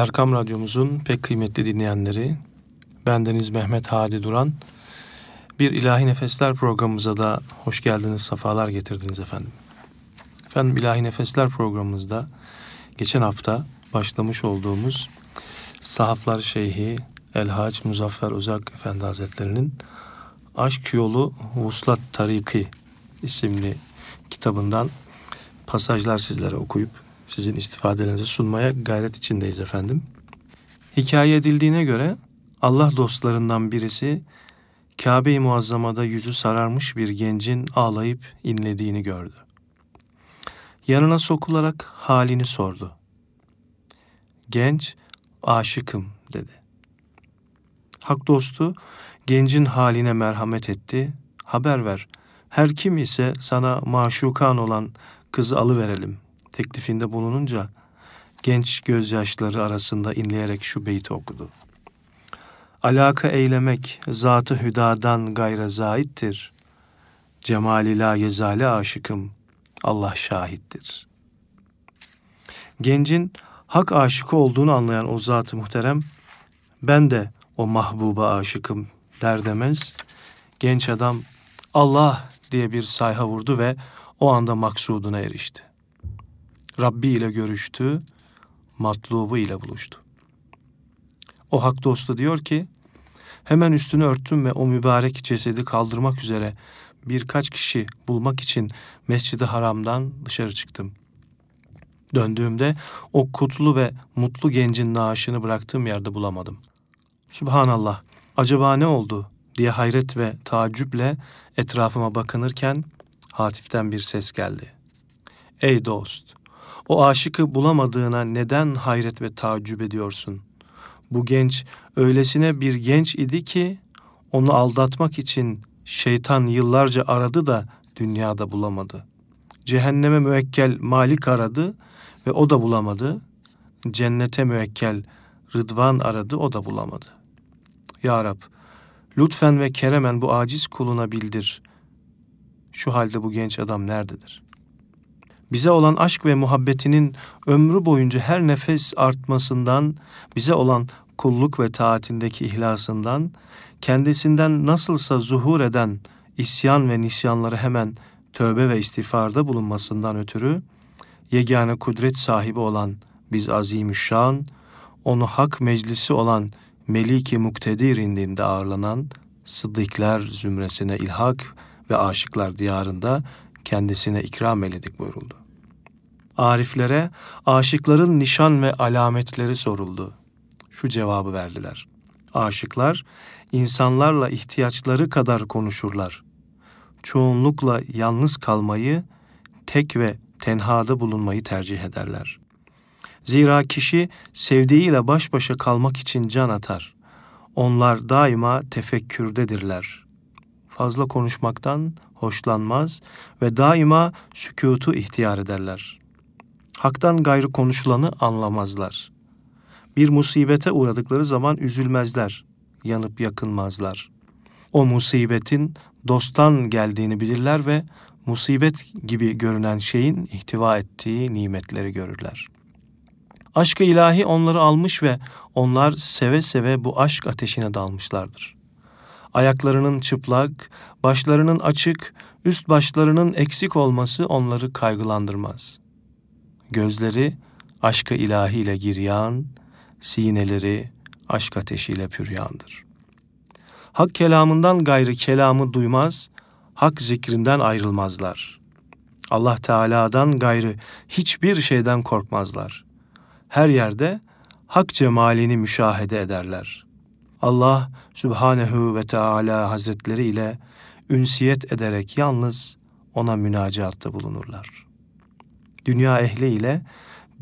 Erkam Radyomuzun pek kıymetli dinleyenleri, bendeniz Mehmet Hadi Duran. Bir İlahi Nefesler programımıza da hoş geldiniz, sefalar getirdiniz efendim. Efendim İlahi Nefesler programımızda geçen hafta başlamış olduğumuz Sahaflar Şeyhi Elhaç Muzaffer Uzak Efendi Hazretleri'nin Aşk Yolu Vuslat Tariki isimli kitabından pasajlar sizlere okuyup sizin istifadelerinizi sunmaya gayret içindeyiz efendim. Hikaye edildiğine göre Allah dostlarından birisi Kabe-i Muazzama'da yüzü sararmış bir gencin ağlayıp inlediğini gördü. Yanına sokularak halini sordu. Genç, aşıkım dedi. Hak dostu gencin haline merhamet etti. Haber ver. Her kim ise sana maşukan olan kızı alıverelim teklifinde bulununca genç gözyaşları arasında inleyerek şu beyti okudu. Alaka eylemek zatı hüdadan gayre zaittir. Cemali la yezale aşıkım. Allah şahittir. Gencin hak aşıkı olduğunu anlayan o zat-ı muhterem, ben de o mahbuba aşıkım der demez, genç adam Allah diye bir sayha vurdu ve o anda maksuduna erişti. Rabbi ile görüştü, matlubu ile buluştu. O hak dostu diyor ki, hemen üstünü örttüm ve o mübarek cesedi kaldırmak üzere birkaç kişi bulmak için Mescid-i Haram'dan dışarı çıktım. Döndüğümde o kutlu ve mutlu gencin naaşını bıraktığım yerde bulamadım. Subhanallah, acaba ne oldu diye hayret ve taaccüple etrafıma bakınırken Hatif'ten bir ses geldi. Ey dost, o aşıkı bulamadığına neden hayret ve taaccüp ediyorsun? Bu genç öylesine bir genç idi ki onu aldatmak için şeytan yıllarca aradı da dünyada bulamadı. Cehenneme müekkel Malik aradı ve o da bulamadı. Cennete müekkel Rıdvan aradı o da bulamadı. Ya Rab, lütfen ve keremen bu aciz kuluna bildir. Şu halde bu genç adam nerededir? Bize olan aşk ve muhabbetinin ömrü boyunca her nefes artmasından, bize olan kulluk ve taatindeki ihlasından, kendisinden nasılsa zuhur eden isyan ve nisyanları hemen tövbe ve istiğfarda bulunmasından ötürü, yegane kudret sahibi olan biz azimüşşan, onu hak meclisi olan Meliki Muktedir indinde ağırlanan sıddıklar zümresine ilhak ve aşıklar diyarında kendisine ikram eyledik buyuruldu. Ariflere aşıkların nişan ve alametleri soruldu. Şu cevabı verdiler. Aşıklar insanlarla ihtiyaçları kadar konuşurlar. Çoğunlukla yalnız kalmayı, tek ve tenhada bulunmayı tercih ederler. Zira kişi sevdiğiyle baş başa kalmak için can atar. Onlar daima tefekkürdedirler. Fazla konuşmaktan hoşlanmaz ve daima sükutu ihtiyar ederler. Hak'tan gayrı konuşulanı anlamazlar. Bir musibete uğradıkları zaman üzülmezler, yanıp yakınmazlar. O musibetin dosttan geldiğini bilirler ve musibet gibi görünen şeyin ihtiva ettiği nimetleri görürler. Aşk-ı ilahi onları almış ve onlar seve seve bu aşk ateşine dalmışlardır. Ayaklarının çıplak, başlarının açık, üst başlarının eksik olması onları kaygılandırmaz. Gözleri aşkı ilahiyle giryan, sineleri aşk ateşiyle püryandır. Hak kelamından gayrı kelamı duymaz, hak zikrinden ayrılmazlar. Allah Teala'dan gayrı hiçbir şeyden korkmazlar. Her yerde hak cemalini müşahede ederler. Allah Sübhanehu ve Teala Hazretleri ile ünsiyet ederek yalnız ona münacatta bulunurlar.'' Dünya ehli ile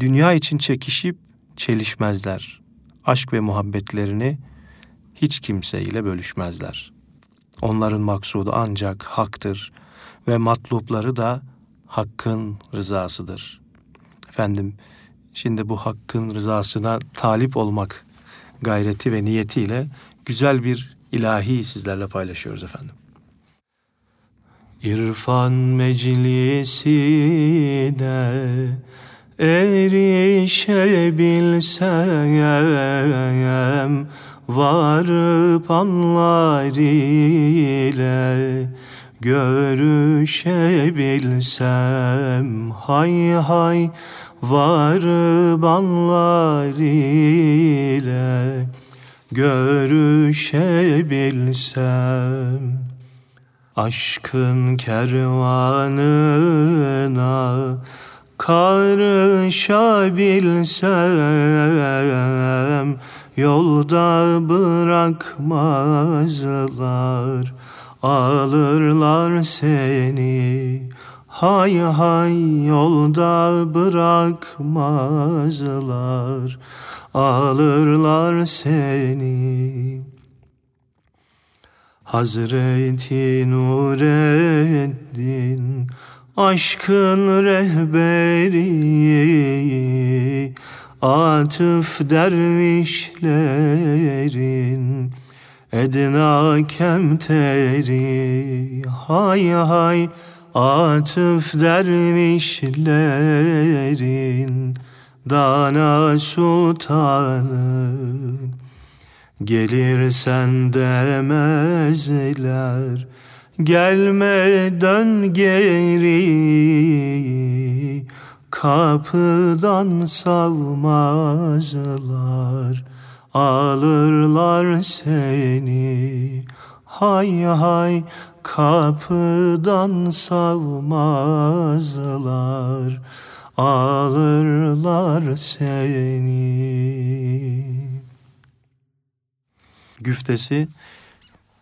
dünya için çekişip çelişmezler. Aşk ve muhabbetlerini hiç kimseyle bölüşmezler. Onların maksudu ancak haktır ve matlupları da hakkın rızasıdır. Efendim, şimdi bu hakkın rızasına talip olmak gayreti ve niyetiyle güzel bir ilahi sizlerle paylaşıyoruz efendim. İrfan meclisine erişebilsem varıp anlar ile görüşebilsem hay hay varıp anlar ile görüşebilsem Aşkın kervanına karışabilsem Yolda bırakmazlar Alırlar seni. Hay hay yolda bırakmazlar Alırlar seni Hazreti Nureddin Aşkın rehberi Atıf dervişlerin Edna kemteri Hay hay Atıf dervişlerin Dana sultanı Gelirsen demezler Gelme dön geri. Kapıdan savmazlar Alırlar seni. Hay hay kapıdan savmazlar Alırlar seni Güftesi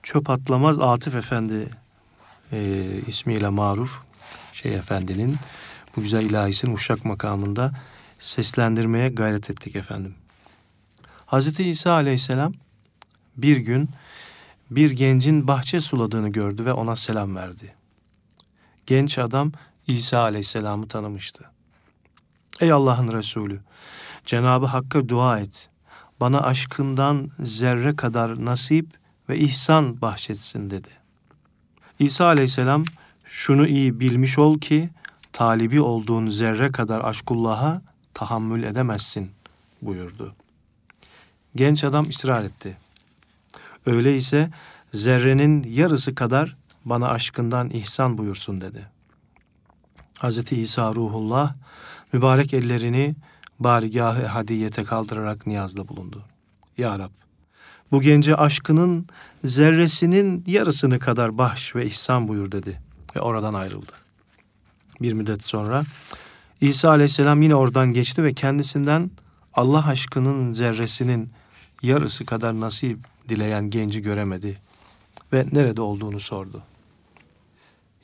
Çöp Atlamaz Atif Efendi e, ismiyle maruf şey efendinin bu güzel ilahisini uşak makamında seslendirmeye gayret ettik efendim. Hazreti İsa aleyhisselam bir gün bir gencin bahçe suladığını gördü ve ona selam verdi. Genç adam İsa aleyhisselamı tanımıştı. Ey Allah'ın Resulü, Cenabı Hakk'a dua et. Bana aşkından zerre kadar nasip ve ihsan bahşetsin dedi. İsa aleyhisselam şunu iyi bilmiş ol ki talibi olduğun zerre kadar aşkullah'a tahammül edemezsin buyurdu. Genç adam ısrar etti. Öyleyse zerrenin yarısı kadar bana aşkından ihsan buyursun dedi. Hz. İsa ruhullah mübarek ellerini barigahı hadiyete kaldırarak niyazda bulundu. Ya Rab, bu gence aşkının zerresinin yarısını kadar bahş ve ihsan buyur dedi ve oradan ayrıldı. Bir müddet sonra İsa aleyhisselam yine oradan geçti ve kendisinden Allah aşkının zerresinin yarısı kadar nasip dileyen genci göremedi ve nerede olduğunu sordu.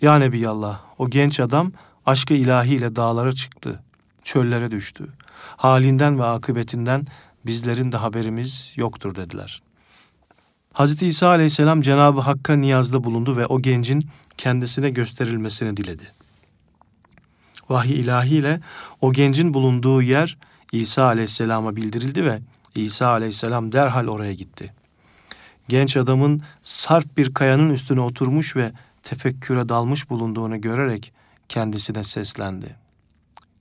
Ya Nebiyallah o genç adam aşkı ilahiyle dağlara çıktı, çöllere düştü. Halinden ve akıbetinden bizlerin de haberimiz yoktur dediler. Hz. İsa aleyhisselam Cenab-ı Hakk'a niyazda bulundu ve o gencin kendisine gösterilmesini diledi. Vahiy ilahiyle o gencin bulunduğu yer İsa aleyhisselama bildirildi ve İsa aleyhisselam derhal oraya gitti. Genç adamın sarp bir kayanın üstüne oturmuş ve tefekküre dalmış bulunduğunu görerek kendisine seslendi.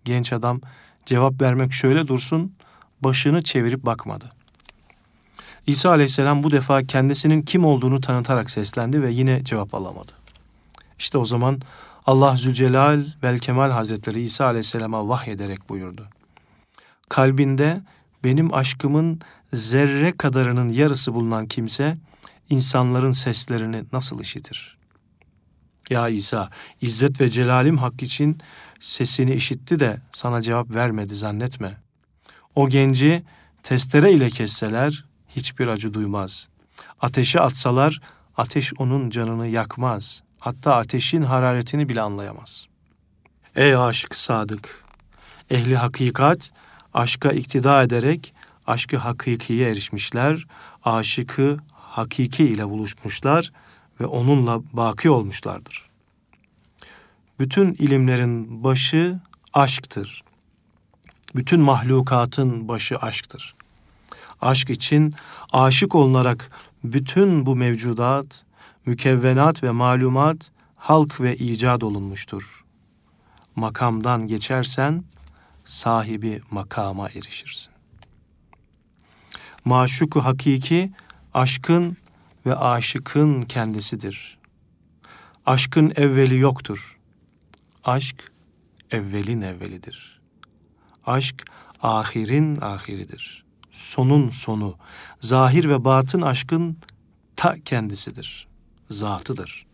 Genç adam cevap vermek şöyle dursun, başını çevirip bakmadı. İsa aleyhisselam bu defa kendisinin kim olduğunu tanıtarak seslendi ve yine cevap alamadı. İşte o zaman Allah Zülcelal vel Kemal Hazretleri İsa aleyhisselama vahyederek buyurdu. Kalbinde benim aşkımın zerre kadarının yarısı bulunan kimse insanların seslerini nasıl işitir? Ya İsa, İzzet ve Celalim hak için sesini işitti de sana cevap vermedi zannetme. O genci testere ile kesseler hiçbir acı duymaz. Ateşe atsalar ateş onun canını yakmaz. Hatta ateşin hararetini bile anlayamaz. Ey aşık sadık! Ehli hakikat aşka iktida ederek aşkı hakikiye erişmişler, aşıkı hakiki ile buluşmuşlar ve onunla baki olmuşlardır. Bütün ilimlerin başı aşktır. Bütün mahlukatın başı aşktır. Aşk için aşık olunarak bütün bu mevcudat, mükevvenat ve malumat halk ve icat olunmuştur. Makamdan geçersen sahibi makama erişirsin. Maşuku hakiki aşkın ve aşıkın kendisidir. Aşkın evveli yoktur. Aşk evvelin evvelidir. Aşk ahirin ahiridir. Sonun sonu, zahir ve batın aşkın ta kendisidir. Zatıdır.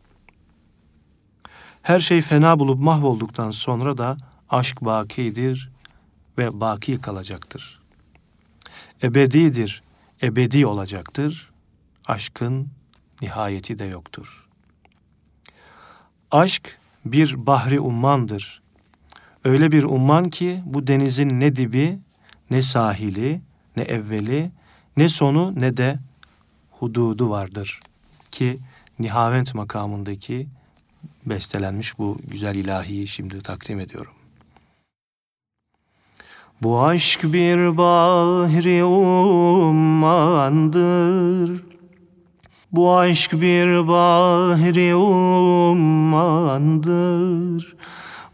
Her şey fena bulup mahvolduktan sonra da aşk bakidir ve baki kalacaktır. Ebedidir, ebedi olacaktır. Aşkın nihayeti de yoktur. Aşk bir bahri ummandır. Öyle bir umman ki bu denizin ne dibi, ne sahili, ne evveli, ne sonu ne de hududu vardır. Ki Nihavent makamındaki bestelenmiş bu güzel ilahiyi şimdi takdim ediyorum. Bu aşk bir bahri ummandır. Bu aşk bir bahri ummandır.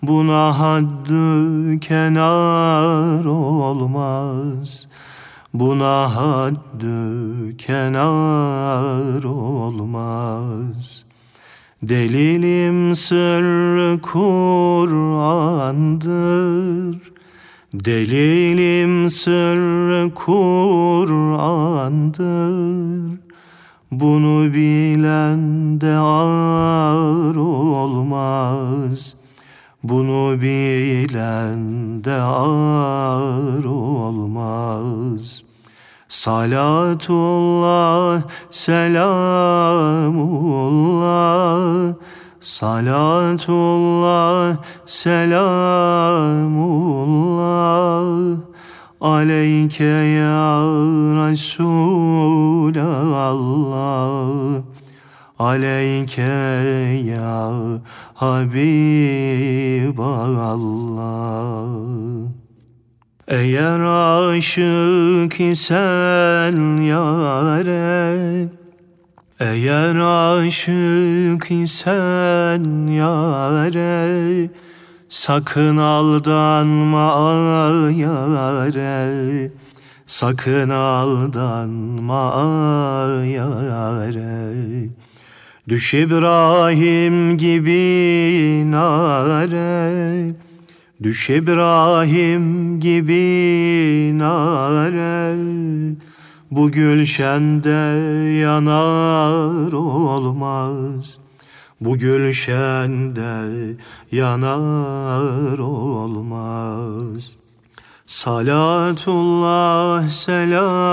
Buna haddü kenar olmaz. Buna haddü kenar olmaz. Delilim sır Kur'an'dır. Delilim sır Kur'an'dır. Bunu bilen de ağır olmaz. Bunu bilen de ağır olmaz. Salatullah, selamullah, Salatullah, selamullah Aleyke ya Resulallah Aleyke ya Habiballah Eğer aşık isen yâre eğer aşık isen yare Sakın aldanma yare Sakın aldanma yare Düş İbrahim gibi nare Düş İbrahim gibi nare bu gülşende yanar olmaz Bu gülşende yanar olmaz. Salatullah selamullah.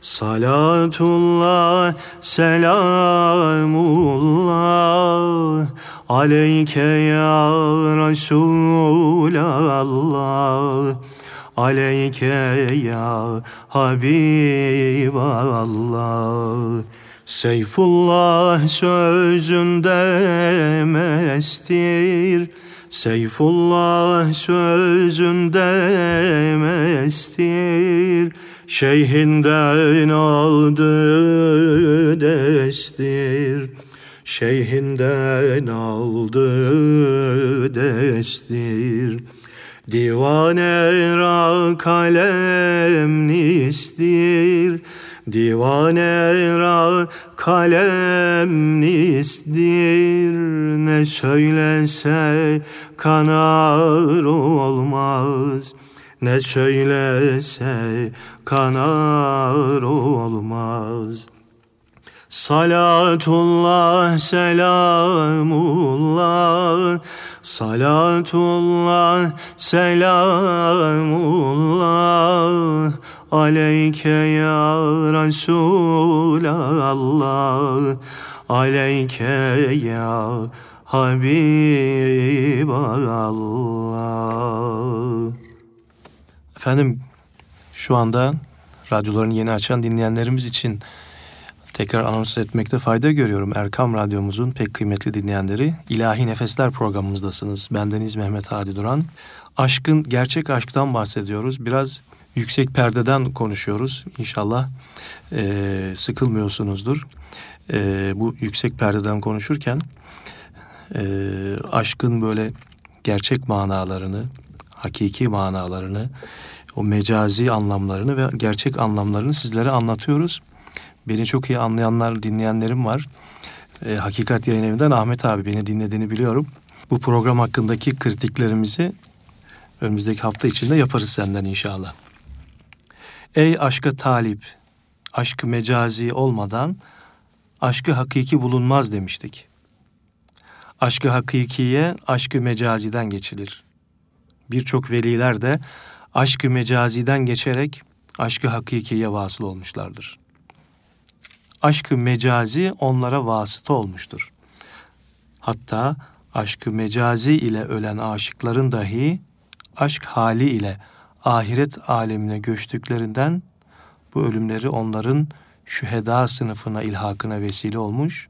Salatullah selamullah. Aleyke ya Resulallah. Aleyke ya Habiballah Seyfullah sözünde mestir. Seyfullah sözünde mestir. Şeyhinden aldı destir. Şeyhinden aldı destir. Divane ra kalem nistir Divane ra kalem nistir Ne söylese kanar olmaz. Ne söylese kanar olmaz. Salatullah selamullah. Salatullah selamullah Aleyke ya Resulallah Aleyke ya Habiballah Efendim şu anda radyolarını yeni açan dinleyenlerimiz için tekrar anons etmekte fayda görüyorum. Erkam Radyomuzun pek kıymetli dinleyenleri İlahi Nefesler programımızdasınız. Bendeniz Mehmet Hadi Duran. Aşkın, gerçek aşktan bahsediyoruz. Biraz yüksek perdeden konuşuyoruz. İnşallah e, sıkılmıyorsunuzdur. E, bu yüksek perdeden konuşurken e, aşkın böyle gerçek manalarını, hakiki manalarını, o mecazi anlamlarını ve gerçek anlamlarını sizlere anlatıyoruz. Beni çok iyi anlayanlar, dinleyenlerim var. E, Hakikat Yayın Evi'nden Ahmet abi beni dinlediğini biliyorum. Bu program hakkındaki kritiklerimizi önümüzdeki hafta içinde yaparız senden inşallah. Ey aşka talip, aşkı mecazi olmadan aşkı hakiki bulunmaz demiştik. Aşkı hakikiye aşkı mecaziden geçilir. Birçok veliler de aşkı mecaziden geçerek aşkı hakikiye vasıl olmuşlardır. Aşkı mecazi onlara vasıta olmuştur. Hatta aşkı mecazi ile ölen aşıkların dahi aşk hali ile ahiret alemine göçtüklerinden bu ölümleri onların şüheda sınıfına ilhakına vesile olmuş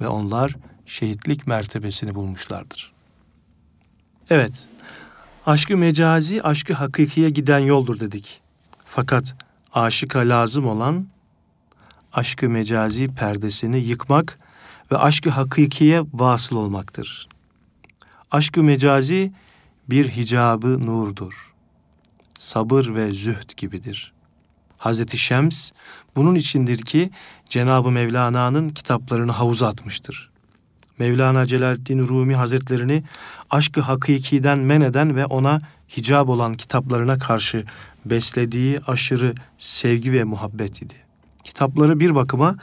ve onlar şehitlik mertebesini bulmuşlardır. Evet, aşkı mecazi, aşkı hakikiye giden yoldur dedik. Fakat aşıka lazım olan aşkı mecazi perdesini yıkmak ve aşkı hakikiye vasıl olmaktır. Aşkı mecazi bir hicabı nurdur. Sabır ve zühd gibidir. Hazreti Şems bunun içindir ki Cenab-ı Mevlana'nın kitaplarını havuza atmıştır. Mevlana Celaleddin Rumi Hazretlerini aşkı hakikiden men eden ve ona hicab olan kitaplarına karşı beslediği aşırı sevgi ve muhabbet idi. Kitapları bir bakıma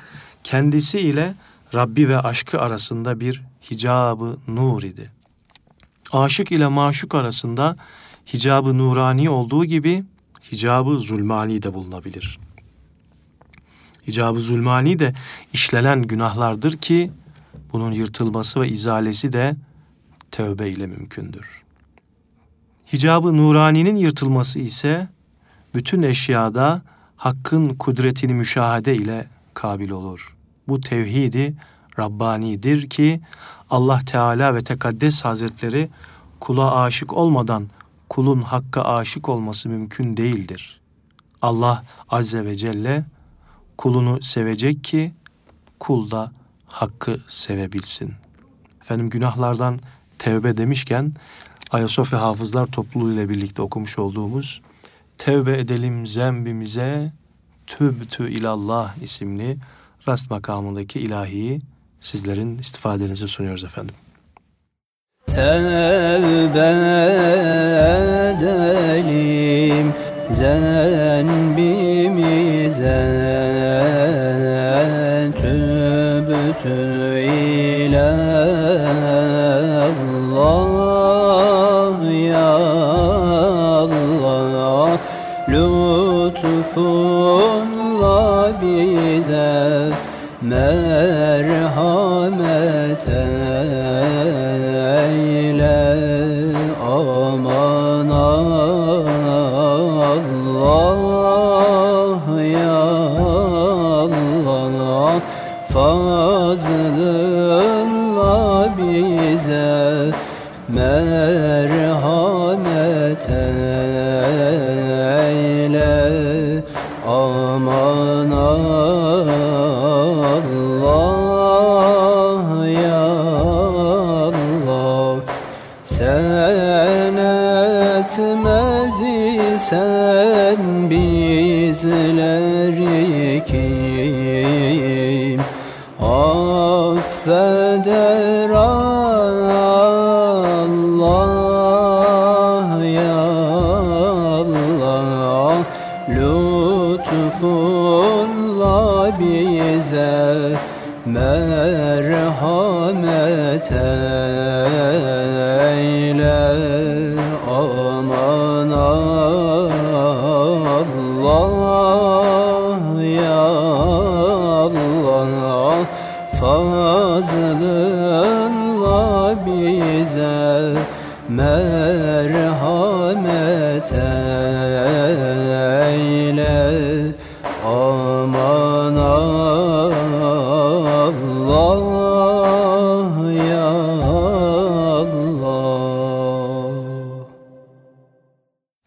kendisi ile Rabbi ve aşkı arasında bir hicabı nur idi. Aşık ile maşuk arasında hicabı nurani olduğu gibi hicabı zulmani de bulunabilir. Hicabı zulmani de işlenen günahlardır ki bunun yırtılması ve izalesi de tövbe ile mümkündür. Hicabı nuraninin yırtılması ise bütün eşyada hakkın kudretini müşahede ile kabil olur. Bu tevhidi Rabbani'dir ki Allah Teala ve Tekaddes Hazretleri kula aşık olmadan kulun hakka aşık olması mümkün değildir. Allah Azze ve Celle kulunu sevecek ki kul da hakkı sevebilsin. Efendim günahlardan tevbe demişken Ayasofya Hafızlar Topluluğu ile birlikte okumuş olduğumuz Tevbe edelim zembimize Tübtü ilallah isimli rast makamındaki ilahiyi sizlerin istifadenize sunuyoruz efendim. Tevbe edelim zenbimize tübtü ilallah ya Allah. Lütfunla fazlınla bize merhamet eyle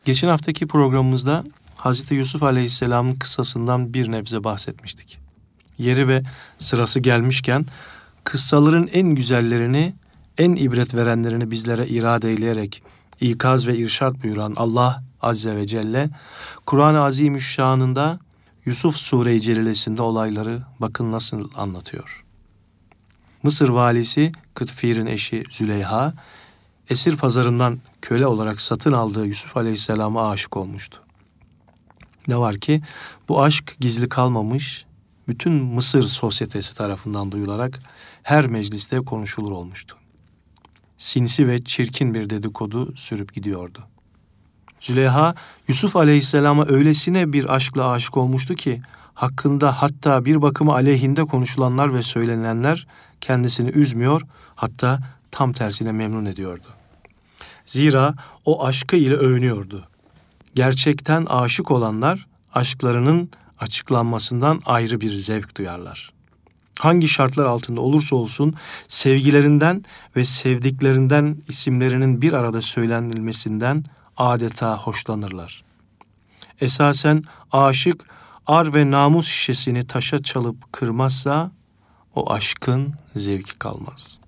Geçen haftaki programımızda Hazreti Yusuf Aleyhisselam'ın kıssasından bir nebze bahsetmiştik. Yeri ve sırası gelmişken kıssaların en güzellerini en ibret verenlerini bizlere irade eyleyerek ikaz ve irşat buyuran Allah Azze ve Celle, Kur'an-ı Azimüşşan'ında Yusuf Sure-i Celilesinde olayları bakın nasıl anlatıyor. Mısır valisi Kıtfir'in eşi Züleyha, esir pazarından köle olarak satın aldığı Yusuf Aleyhisselam'a aşık olmuştu. Ne var ki bu aşk gizli kalmamış, bütün Mısır sosyetesi tarafından duyularak her mecliste konuşulur olmuştu. Sinsi ve çirkin bir dedikodu sürüp gidiyordu. Züleyha Yusuf Aleyhisselam'a öylesine bir aşkla aşık olmuştu ki hakkında hatta bir bakıma aleyhinde konuşulanlar ve söylenenler kendisini üzmüyor hatta tam tersine memnun ediyordu. Zira o aşkı ile övünüyordu. Gerçekten aşık olanlar aşklarının açıklanmasından ayrı bir zevk duyarlar. Hangi şartlar altında olursa olsun sevgilerinden ve sevdiklerinden isimlerinin bir arada söylenilmesinden adeta hoşlanırlar. Esasen aşık ar ve namus şişesini taşa çalıp kırmazsa o aşkın zevki kalmaz.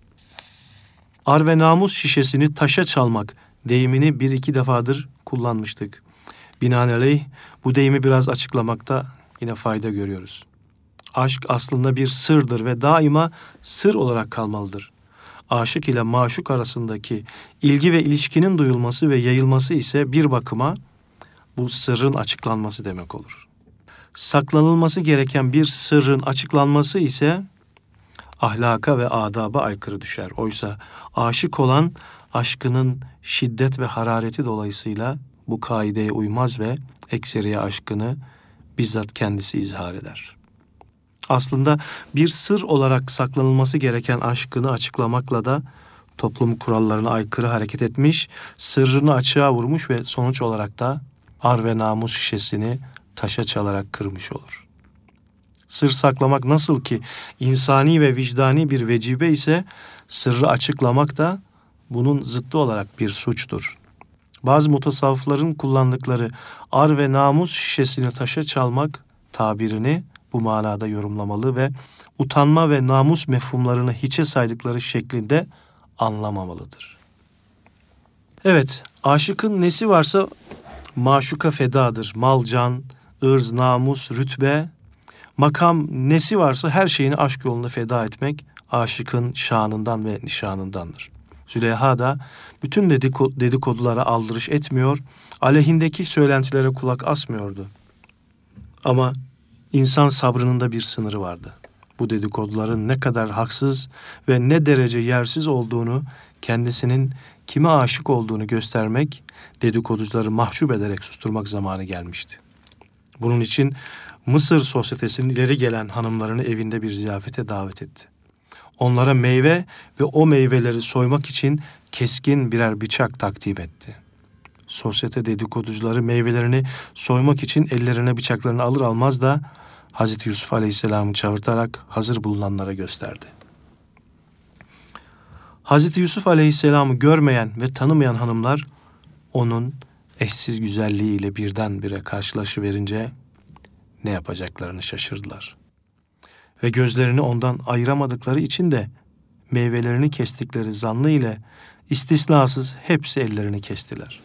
Ar ve namus şişesini taşa çalmak deyimini bir iki defadır kullanmıştık. Binaenaleyh bu deyimi biraz açıklamakta yine fayda görüyoruz. Aşk aslında bir sırdır ve daima sır olarak kalmalıdır. Aşık ile maşuk arasındaki ilgi ve ilişkinin duyulması ve yayılması ise bir bakıma bu sırrın açıklanması demek olur. Saklanılması gereken bir sırrın açıklanması ise ahlaka ve adaba aykırı düşer. Oysa aşık olan aşkının şiddet ve harareti dolayısıyla bu kaideye uymaz ve ekseriye aşkını bizzat kendisi izhar eder. Aslında bir sır olarak saklanılması gereken aşkını açıklamakla da toplum kurallarına aykırı hareket etmiş, sırrını açığa vurmuş ve sonuç olarak da ar ve namus şişesini taşa çalarak kırmış olur. Sır saklamak nasıl ki insani ve vicdani bir vecibe ise sırrı açıklamak da bunun zıttı olarak bir suçtur. Bazı mutasavvıfların kullandıkları ar ve namus şişesini taşa çalmak tabirini bu manada yorumlamalı ve utanma ve namus mefhumlarını hiçe saydıkları şeklinde anlamamalıdır. Evet, aşıkın nesi varsa maşuka fedadır. Mal, can, ırz, namus, rütbe, makam nesi varsa her şeyini aşk yolunda feda etmek aşıkın şanından ve nişanındandır. Züleyha da bütün dedikodulara aldırış etmiyor, aleyhindeki söylentilere kulak asmıyordu. Ama insan sabrının da bir sınırı vardı. Bu dedikoduların ne kadar haksız ve ne derece yersiz olduğunu kendisinin kime aşık olduğunu göstermek, dedikoducuları mahcup ederek susturmak zamanı gelmişti. Bunun için Mısır sosyetesinin ileri gelen hanımlarını evinde bir ziyafete davet etti. Onlara meyve ve o meyveleri soymak için keskin birer bıçak takdim etti. Sosyete dedikoducuları meyvelerini soymak için ellerine bıçaklarını alır almaz da Hazreti Yusuf Aleyhisselam'ı çağırtarak hazır bulunanlara gösterdi. Hazreti Yusuf Aleyhisselam'ı görmeyen ve tanımayan hanımlar onun eşsiz güzelliğiyle birdenbire karşılaşıverince ne yapacaklarını şaşırdılar. Ve gözlerini ondan ayıramadıkları için de meyvelerini kestikleri zannı ile istisnasız hepsi ellerini kestiler.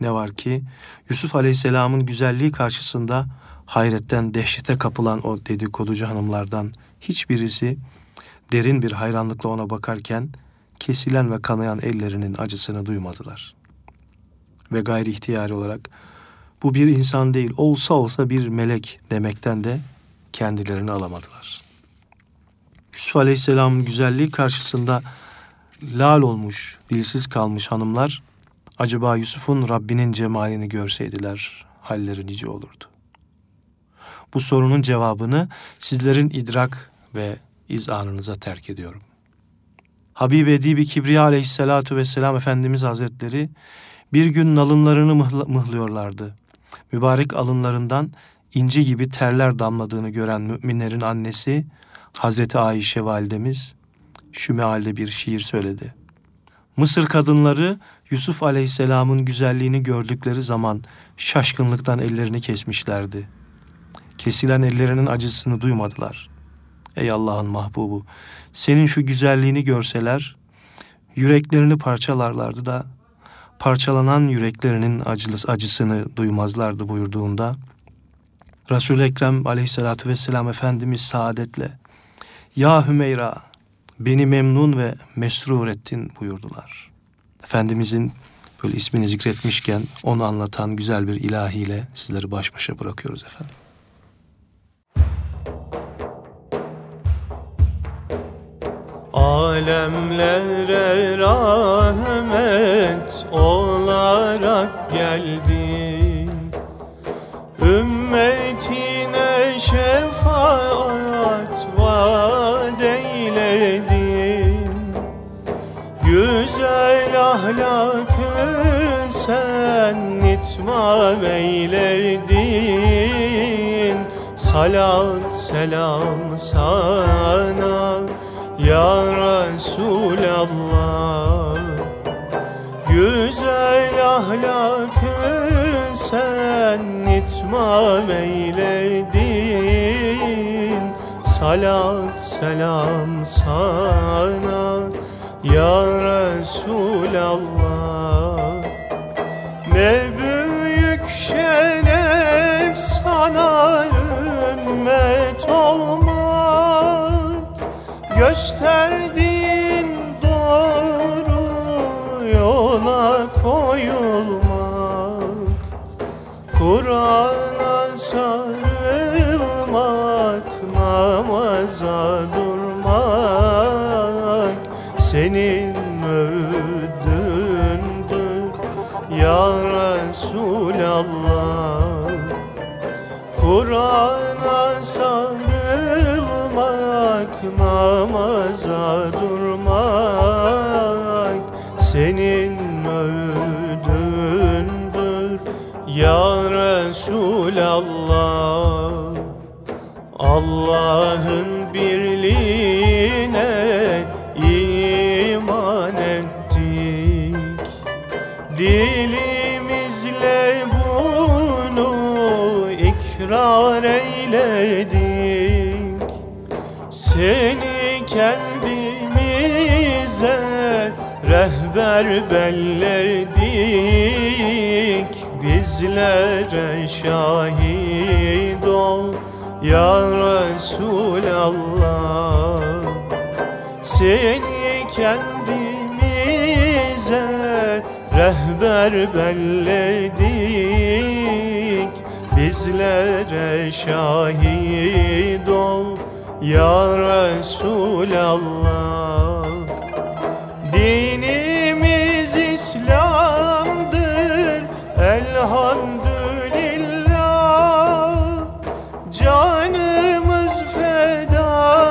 Ne var ki Yusuf Aleyhisselam'ın güzelliği karşısında hayretten dehşete kapılan o dedikoducu hanımlardan hiçbirisi derin bir hayranlıkla ona bakarken kesilen ve kanayan ellerinin acısını duymadılar. Ve gayri ihtiyari olarak bu bir insan değil olsa olsa bir melek demekten de kendilerini alamadılar. Yusuf Aleyhisselam'ın güzelliği karşısında lal olmuş, dilsiz kalmış hanımlar acaba Yusuf'un Rabbinin cemalini görseydiler halleri nice olurdu. Bu sorunun cevabını sizlerin idrak ve izanınıza terk ediyorum. Habib Edibi Kibriya aleyhissalatu vesselam Efendimiz Hazretleri bir gün nalınlarını mıhlıyorlardı. Mübarek alınlarından inci gibi terler damladığını gören müminlerin annesi Hazreti Ayşe validemiz şu mealde bir şiir söyledi. Mısır kadınları Yusuf aleyhisselamın güzelliğini gördükleri zaman şaşkınlıktan ellerini kesmişlerdi. Kesilen ellerinin acısını duymadılar. Ey Allah'ın mahbubu, senin şu güzelliğini görseler, yüreklerini parçalarlardı da parçalanan yüreklerinin acısını duymazlardı buyurduğunda Resul-i Ekrem aleyhissalatü vesselam Efendimiz saadetle Ya Hümeyra beni memnun ve mesrur ettin buyurdular. Efendimizin böyle ismini zikretmişken onu anlatan güzel bir ilahiyle sizleri baş başa bırakıyoruz efendim. Alemlere rahmet olarak geldin. Ümmetine şefaat vaat eyledin. Güzel ahlakı sen itmam eyledin. Salat selam sana ya Resulallah Güzel ahlakı sen itmam eyledin. Salat selam sana Ya Resulallah. Ne büyük şeref sana ümmet olmak. Gösterdiğin namaza durmak senin öğüdündür ya Resulallah. Allah'ın birliğine iman ettik. Dilimizle bunu ikrar eyledik Seni kendimize rehber belledik. Bizlere şahit ol ya Resulallah. Seni kendimize rehber belledik. Bizlere şahit ol ya Resulallah Dinimiz İslam'dır elhamdülillah. Canımız fedadır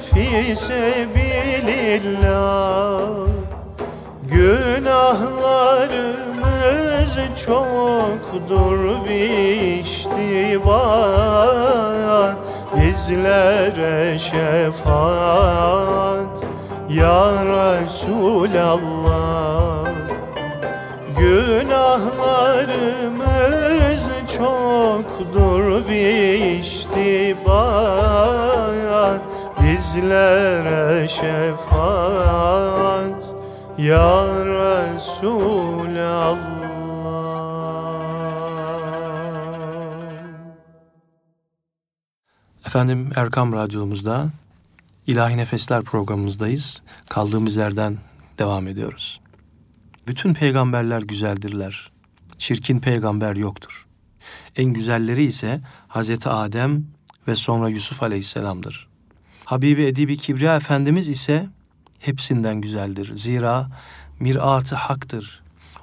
fi sebilillah. Günahlarımız çoktur biştiba Bizlere şefaat ya Resulallah. Günahlarımız çoktur biştiba Bizlere şefaat ya Resulallah Efendim Erkam Radyomuzda İlahi Nefesler programımızdayız. Kaldığımız yerden devam ediyoruz. Bütün peygamberler güzeldirler. Çirkin peygamber yoktur. En güzelleri ise Hazreti Adem ve sonra Yusuf Aleyhisselam'dır. Habibi Edibi Kibriya Efendimiz ise hepsinden güzeldir. Zira mirat-ı haktır.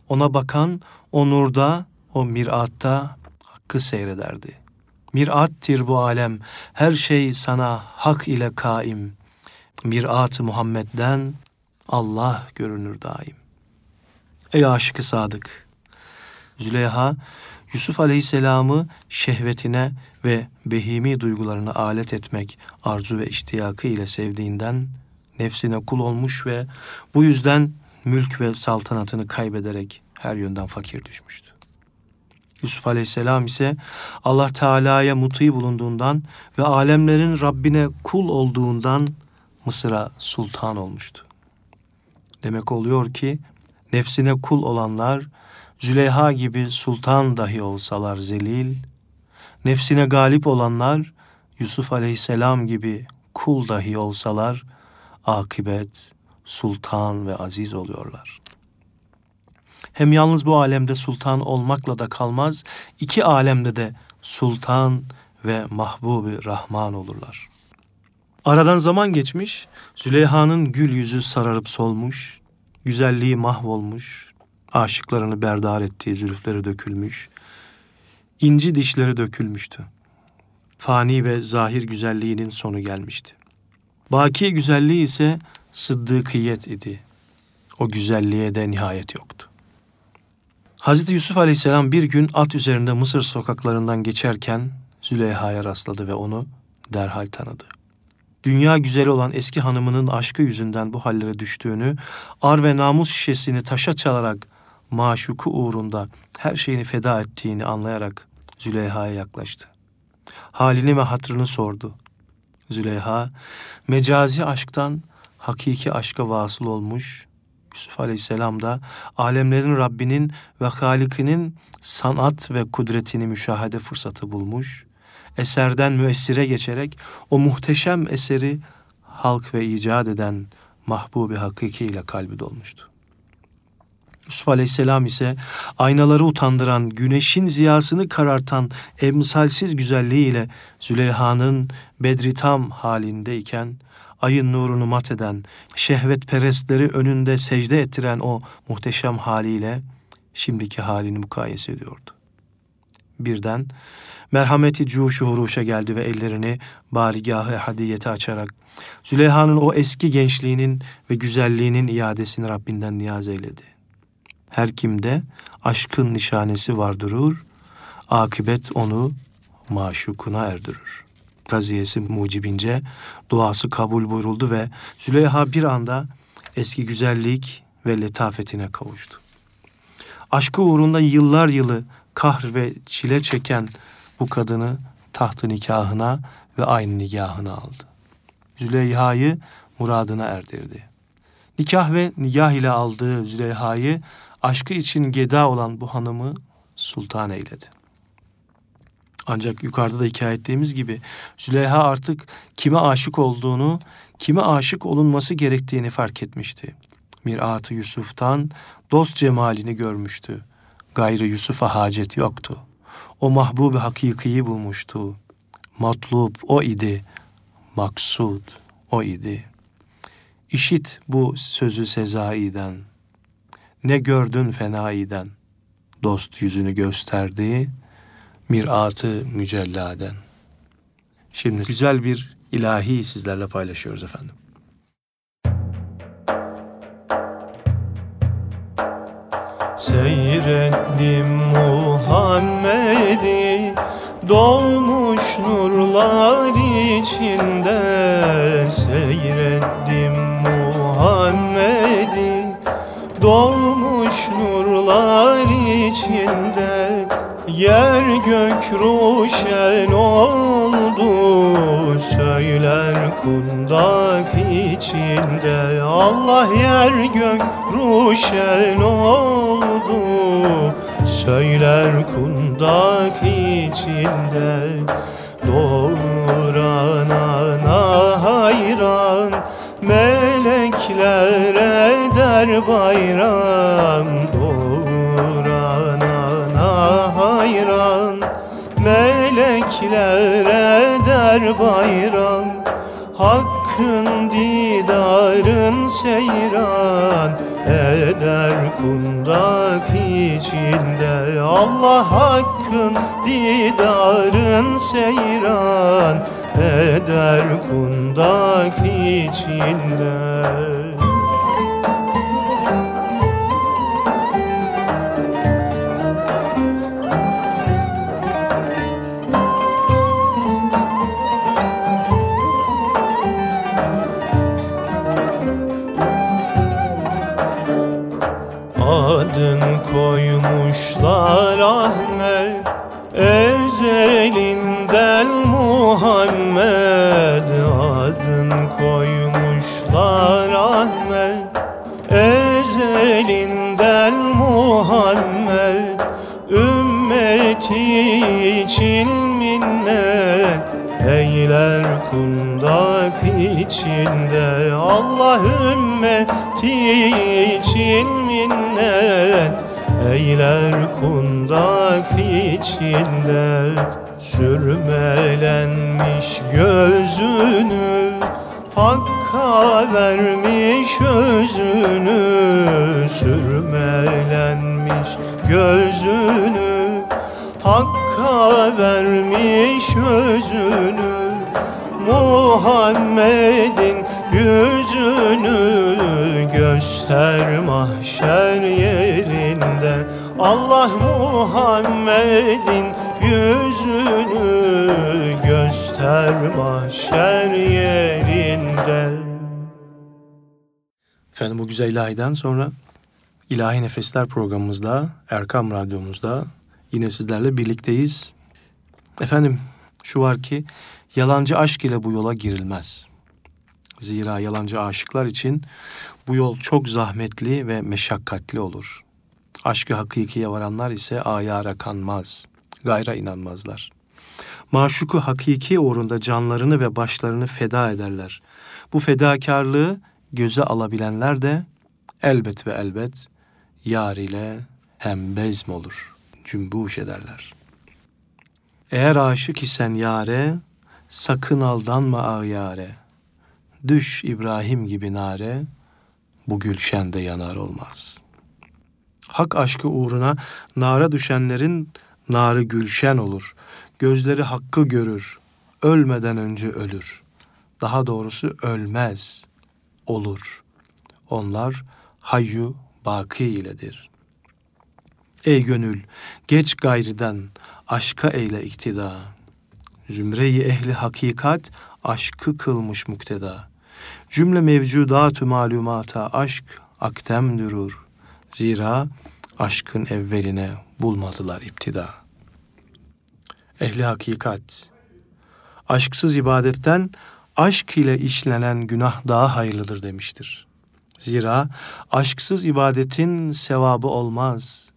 Ona bakan o nurda, o miratta hakkı seyrederdi. Mirattir bu alem, her şey sana hak ile kaim. Mirat-ı Muhammed'den Allah görünür daim. Ey aşıkı sadık! Züleyha, Yusuf Aleyhisselam'ı şehvetine ve behimi duygularına alet etmek arzu ve iştiyakı ile sevdiğinden nefsine kul olmuş ve bu yüzden mülk ve saltanatını kaybederek her yönden fakir düşmüştü. Yusuf Aleyhisselam ise Allah Teala'ya muti bulunduğundan ve alemlerin Rabbine kul olduğundan Mısır'a sultan olmuştu. Demek oluyor ki nefsine kul olanlar Züleyha gibi sultan dahi olsalar zelil, nefsine galip olanlar Yusuf aleyhisselam gibi kul dahi olsalar akibet sultan ve aziz oluyorlar. Hem yalnız bu alemde sultan olmakla da kalmaz, iki alemde de sultan ve mahbubi rahman olurlar. Aradan zaman geçmiş, Züleyha'nın gül yüzü sararıp solmuş, güzelliği mahvolmuş, aşıklarını berdar ettiği zülüfleri dökülmüş, inci dişleri dökülmüştü. Fani ve zahir güzelliğinin sonu gelmişti. Baki güzelliği ise sıddıkiyet idi. O güzelliğe de nihayet yoktu. Hazreti Yusuf Aleyhisselam bir gün at üzerinde Mısır sokaklarından geçerken Züleyha'ya rastladı ve onu derhal tanıdı. Dünya güzeli olan eski hanımının aşkı yüzünden bu hallere düştüğünü, ar ve namus şişesini taşa çalarak maşuku uğrunda her şeyini feda ettiğini anlayarak Züleyha'ya yaklaştı. Halini ve hatrını sordu. Züleyha, mecazi aşktan hakiki aşka vasıl olmuş, Yusuf Aleyhisselam da alemlerin Rabbinin ve Halikinin sanat ve kudretini müşahede fırsatı bulmuş, eserden müessire geçerek o muhteşem eseri halk ve icat eden mahbubi hakiki ile kalbi dolmuştu. Yusuf Aleyhisselam ise aynaları utandıran, güneşin ziyasını karartan emsalsiz güzelliğiyle Züleyha'nın bedri tam halindeyken ayın nurunu mat eden, şehvet perestleri önünde secde ettiren o muhteşem haliyle şimdiki halini mukayese ediyordu. Birden merhameti cuşu huruşa geldi ve ellerini barigahı hadiyete açarak Züleyha'nın o eski gençliğinin ve güzelliğinin iadesini Rabbinden niyaz eyledi. Her kimde aşkın nişanesi vardırır, akıbet onu maşukuna erdirir gaziyesi mucibince duası kabul buyuruldu ve Züleyha bir anda eski güzellik ve letafetine kavuştu. Aşkı uğrunda yıllar yılı kahr ve çile çeken bu kadını tahtı nikahına ve aynı nikahına aldı. Züleyha'yı muradına erdirdi. Nikah ve nigah ile aldığı Züleyha'yı aşkı için geda olan bu hanımı sultan eyledi. Ancak yukarıda da hikaye ettiğimiz gibi Züleyha artık kime aşık olduğunu, kime aşık olunması gerektiğini fark etmişti. Mirat-ı Yusuf'tan dost cemalini görmüştü. Gayrı Yusuf'a hacet yoktu. O mahbubi hakikiyi bulmuştu. Matlub o idi, maksud o idi. İşit bu sözü Sezai'den. Ne gördün fenaiden? Dost yüzünü gösterdi, miratı mücelladen. Şimdi güzel bir ilahi sizlerle paylaşıyoruz efendim. Seyrettim Muhammed'i Doğmuş nurlar içinde Seyrettim Muhammed'i Doğmuş nurlar içinde Yer gök ruşen oldu Söyler kundak içinde. Allah yer gök ruşen oldu Söyler kundak içinde. Doğuranana hayran Melekler eder bayram bayram Hakkın didarın seyran. Eder kundak içinde Allah hakkın didarın seyran. Eder kundak içinde içinde Allah ümmeti için minnet. Eyler kundak içinde Sürmelenmiş gözünü Hakka vermiş özünü. Sürmelenmiş gözünü Hakka vermiş özünü Muhammed'in yüzünü göster mahşer yerinde Allah Muhammed'in yüzünü göster mahşer yerinde Efendim bu güzel ilahiden sonra İlahi Nefesler programımızda, Erkam Radyomuzda yine sizlerle birlikteyiz. Efendim şu var ki yalancı aşk ile bu yola girilmez. Zira yalancı aşıklar için bu yol çok zahmetli ve meşakkatli olur. Aşkı hakikiye varanlar ise ayara kanmaz, gayra inanmazlar. Maşuku hakiki uğrunda canlarını ve başlarını feda ederler. Bu fedakarlığı göze alabilenler de elbet ve elbet yar ile hem bezm olur, cümbüş ederler. Eğer aşık isen yare, sakın aldanma ağyare. Düş İbrahim gibi nare, bu gülşende yanar olmaz. Hak aşkı uğruna nara düşenlerin narı gülşen olur. Gözleri hakkı görür, ölmeden önce ölür. Daha doğrusu ölmez, olur. Onlar hayyu baki iledir. Ey gönül, geç gayriden, aşka eyle iktida. Zümreyi ehli hakikat, aşkı kılmış mukteda. Cümle mevcudatü malumata aşk aktem durur. Zira aşkın evveline bulmadılar iptida. Ehli hakikat, aşksız ibadetten aşk ile işlenen günah daha hayırlıdır demiştir. Zira aşksız ibadetin sevabı olmaz.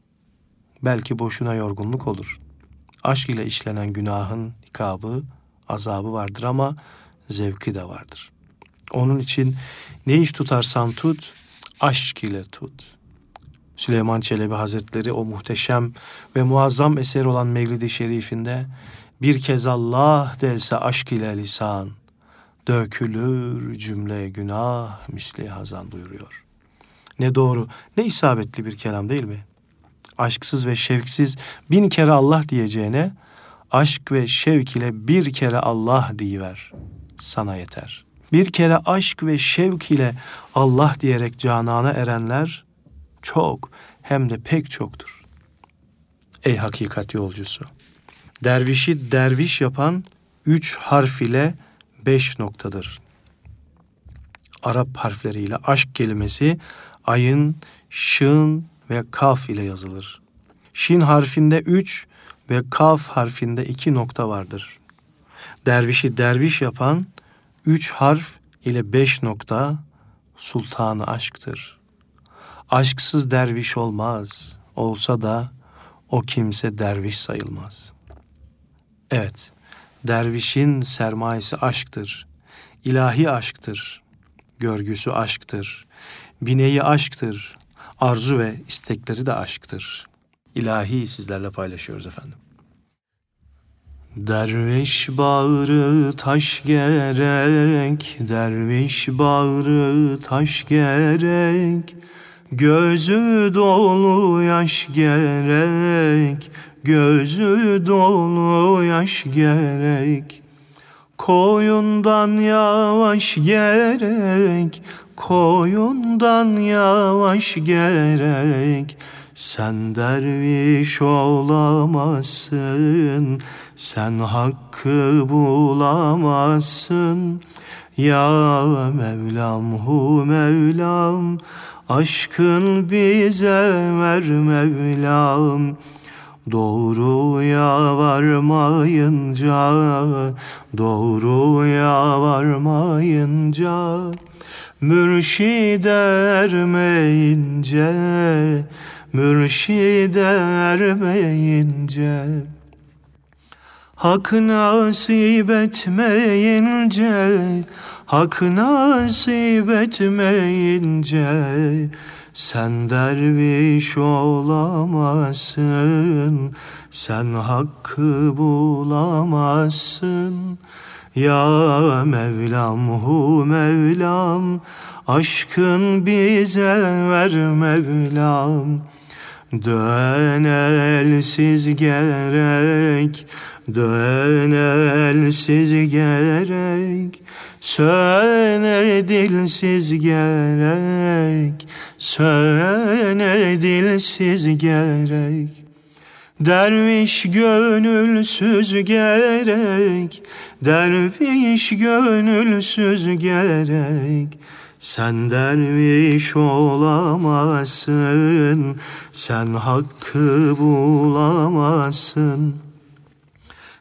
Belki boşuna yorgunluk olur. Aşk ile işlenen günahın ikabı, azabı vardır ama zevki de vardır. Onun için ne iş tutarsan tut, aşk ile tut. Süleyman Çelebi Hazretleri o muhteşem ve muazzam eser olan Mevlid-i Şerif'inde bir kez Allah delse aşk ile lisan, dökülür cümle günah misli hazan buyuruyor. Ne doğru, ne isabetli bir kelam değil mi? Aşksız ve şevksiz bin kere Allah diyeceğine, aşk ve şevk ile bir kere Allah diyiver. Sana yeter. Bir kere aşk ve şevk ile Allah diyerek canana erenler çok hem de pek çoktur. Ey hakikat yolcusu! Dervişi derviş yapan üç harf ile beş noktadır. Arap harfleriyle aşk kelimesi ayın, şın ve kaf ile yazılır. Şin harfinde üç ve kaf harfinde iki nokta vardır. Dervişi derviş yapan üç harf ile beş nokta sultanı aşktır. Aşksız derviş olmaz. Olsa da o kimse derviş sayılmaz. Evet, dervişin sermayesi aşktır. İlahi aşktır. Görgüsü aşktır. Bineği aşktır. Arzu ve istekleri de aşktır. İlahi sizlerle paylaşıyoruz efendim. Derviş bağrı taş gerek, derviş bağrı taş gerek, gözü dolu yaş gerek, gözü dolu yaş gerek. Koyundan yavaş gerek, koyundan yavaş gerek. Sen derviş olamazsın, sen hakkı bulamazsın. Ya Mevlam hu Mevlam, aşkın bize ver Mevlam. Doğruya varmayınca, doğruya varmayınca, mürşid ermeyince, mürşid ermeyince, Hak nasip etmeyince Hak nasip etmeyince sen derviş olamazsın, sen hakkı bulamazsın. Ya Mevlam hu Mevlam, aşkın bize ver Mevlam. Dön elsiz gerek, dön elsiz gerek. Söne dilsiz gerek, söne dilsiz gerek. Derviş gönülsüz gerek, derviş gönülsüz gerek. Sen derviş olamazsın, sen hakkı bulamazsın.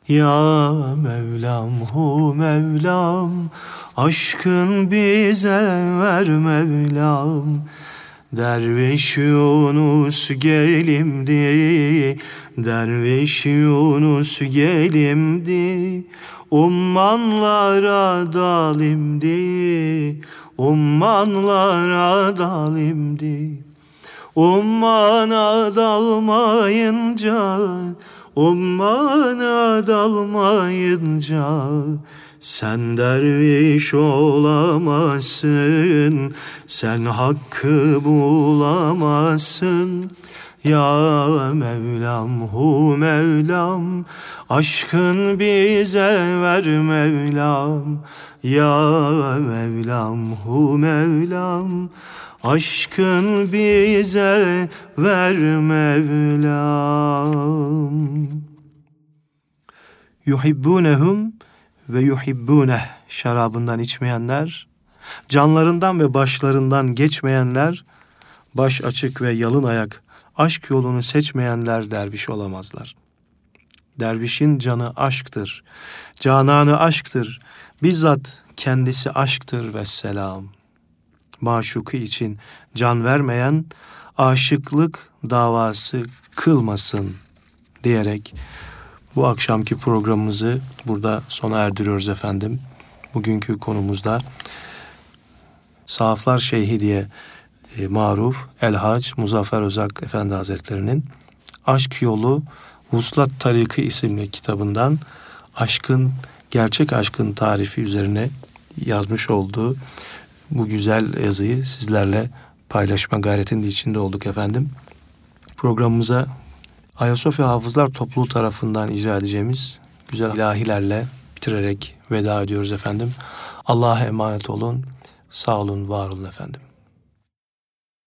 Ya Mevlam hu Mevlam Aşkın bize ver Mevlam Derviş Yunus gelimdi Derviş Yunus gelimdi Ummanlara dalimdi Ummanlara dalimdi Ummana dalmayınca Ummana dalmayınca sen derviş olamazsın, sen hakkı bulamazsın. Ya Mevlam hu Mevlam, aşkın bize ver Mevlam. Ya Mevlam hu Mevlam, Aşkın bize ver Mevlam. Yuhibbunehum ve yuhibbuneh şarabından içmeyenler, canlarından ve başlarından geçmeyenler, baş açık ve yalın ayak aşk yolunu seçmeyenler derviş olamazlar. Dervişin canı aşktır, cananı aşktır, bizzat kendisi aşktır ve selam maşuku için can vermeyen aşıklık davası kılmasın diyerek bu akşamki programımızı burada sona erdiriyoruz efendim. Bugünkü konumuzda Sahaflar Şeyhi diye e, maruf Elhac Muzaffer Özak Efendi Hazretleri'nin Aşk Yolu Vuslat Tariki isimli kitabından aşkın, gerçek aşkın tarifi üzerine yazmış olduğu bu güzel yazıyı sizlerle paylaşma gayretinde içinde olduk efendim. Programımıza Ayasofya Hafızlar Topluluğu tarafından icra edeceğimiz güzel ilahilerle bitirerek veda ediyoruz efendim. Allah'a emanet olun. Sağ olun, var olun efendim.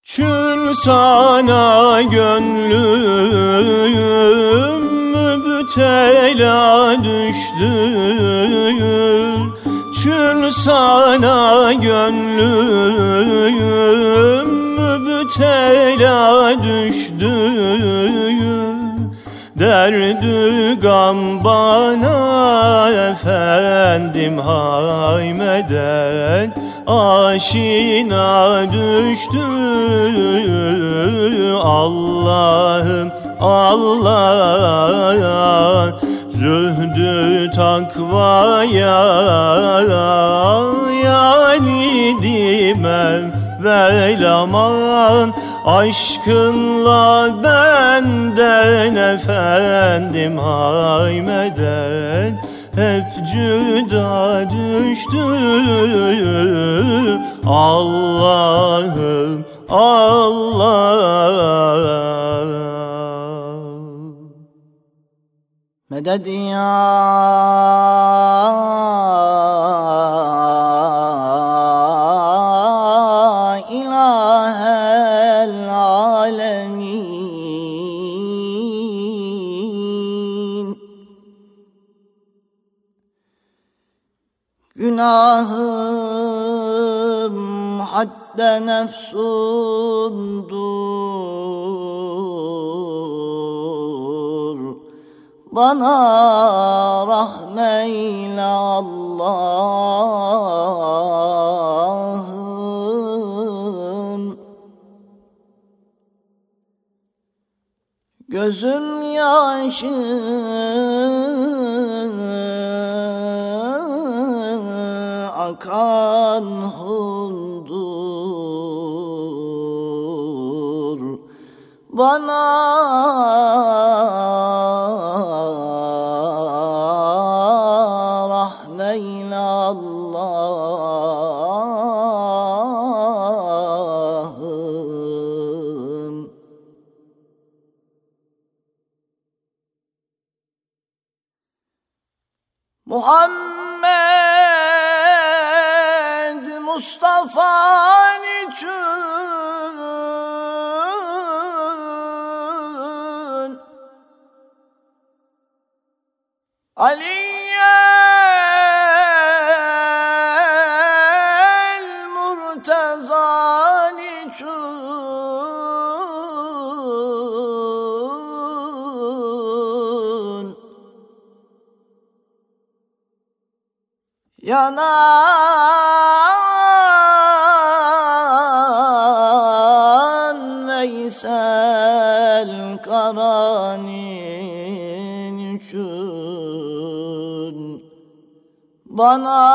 Çün sana gönlüm müptela düştü Çün sana gönlüm müptela düştü Derdü gam bana efendim haymeden Aşina düştü. Allah'ım Allah Zühdü takvaya yani dimem velaman Aşkınla benden efendim haymeden Hep cüda düştü. Allah'ım Allah Medet ya. zani çun Yanan Veysel için Bana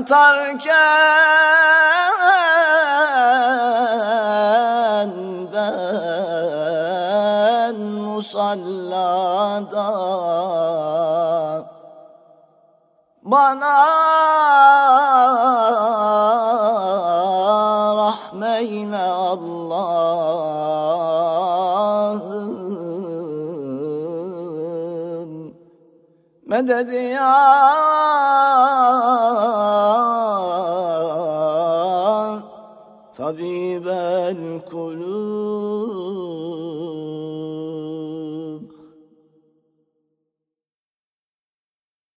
yatarken ben musallada bana rahmeyle Allah'ım. Medet ya? طبيبا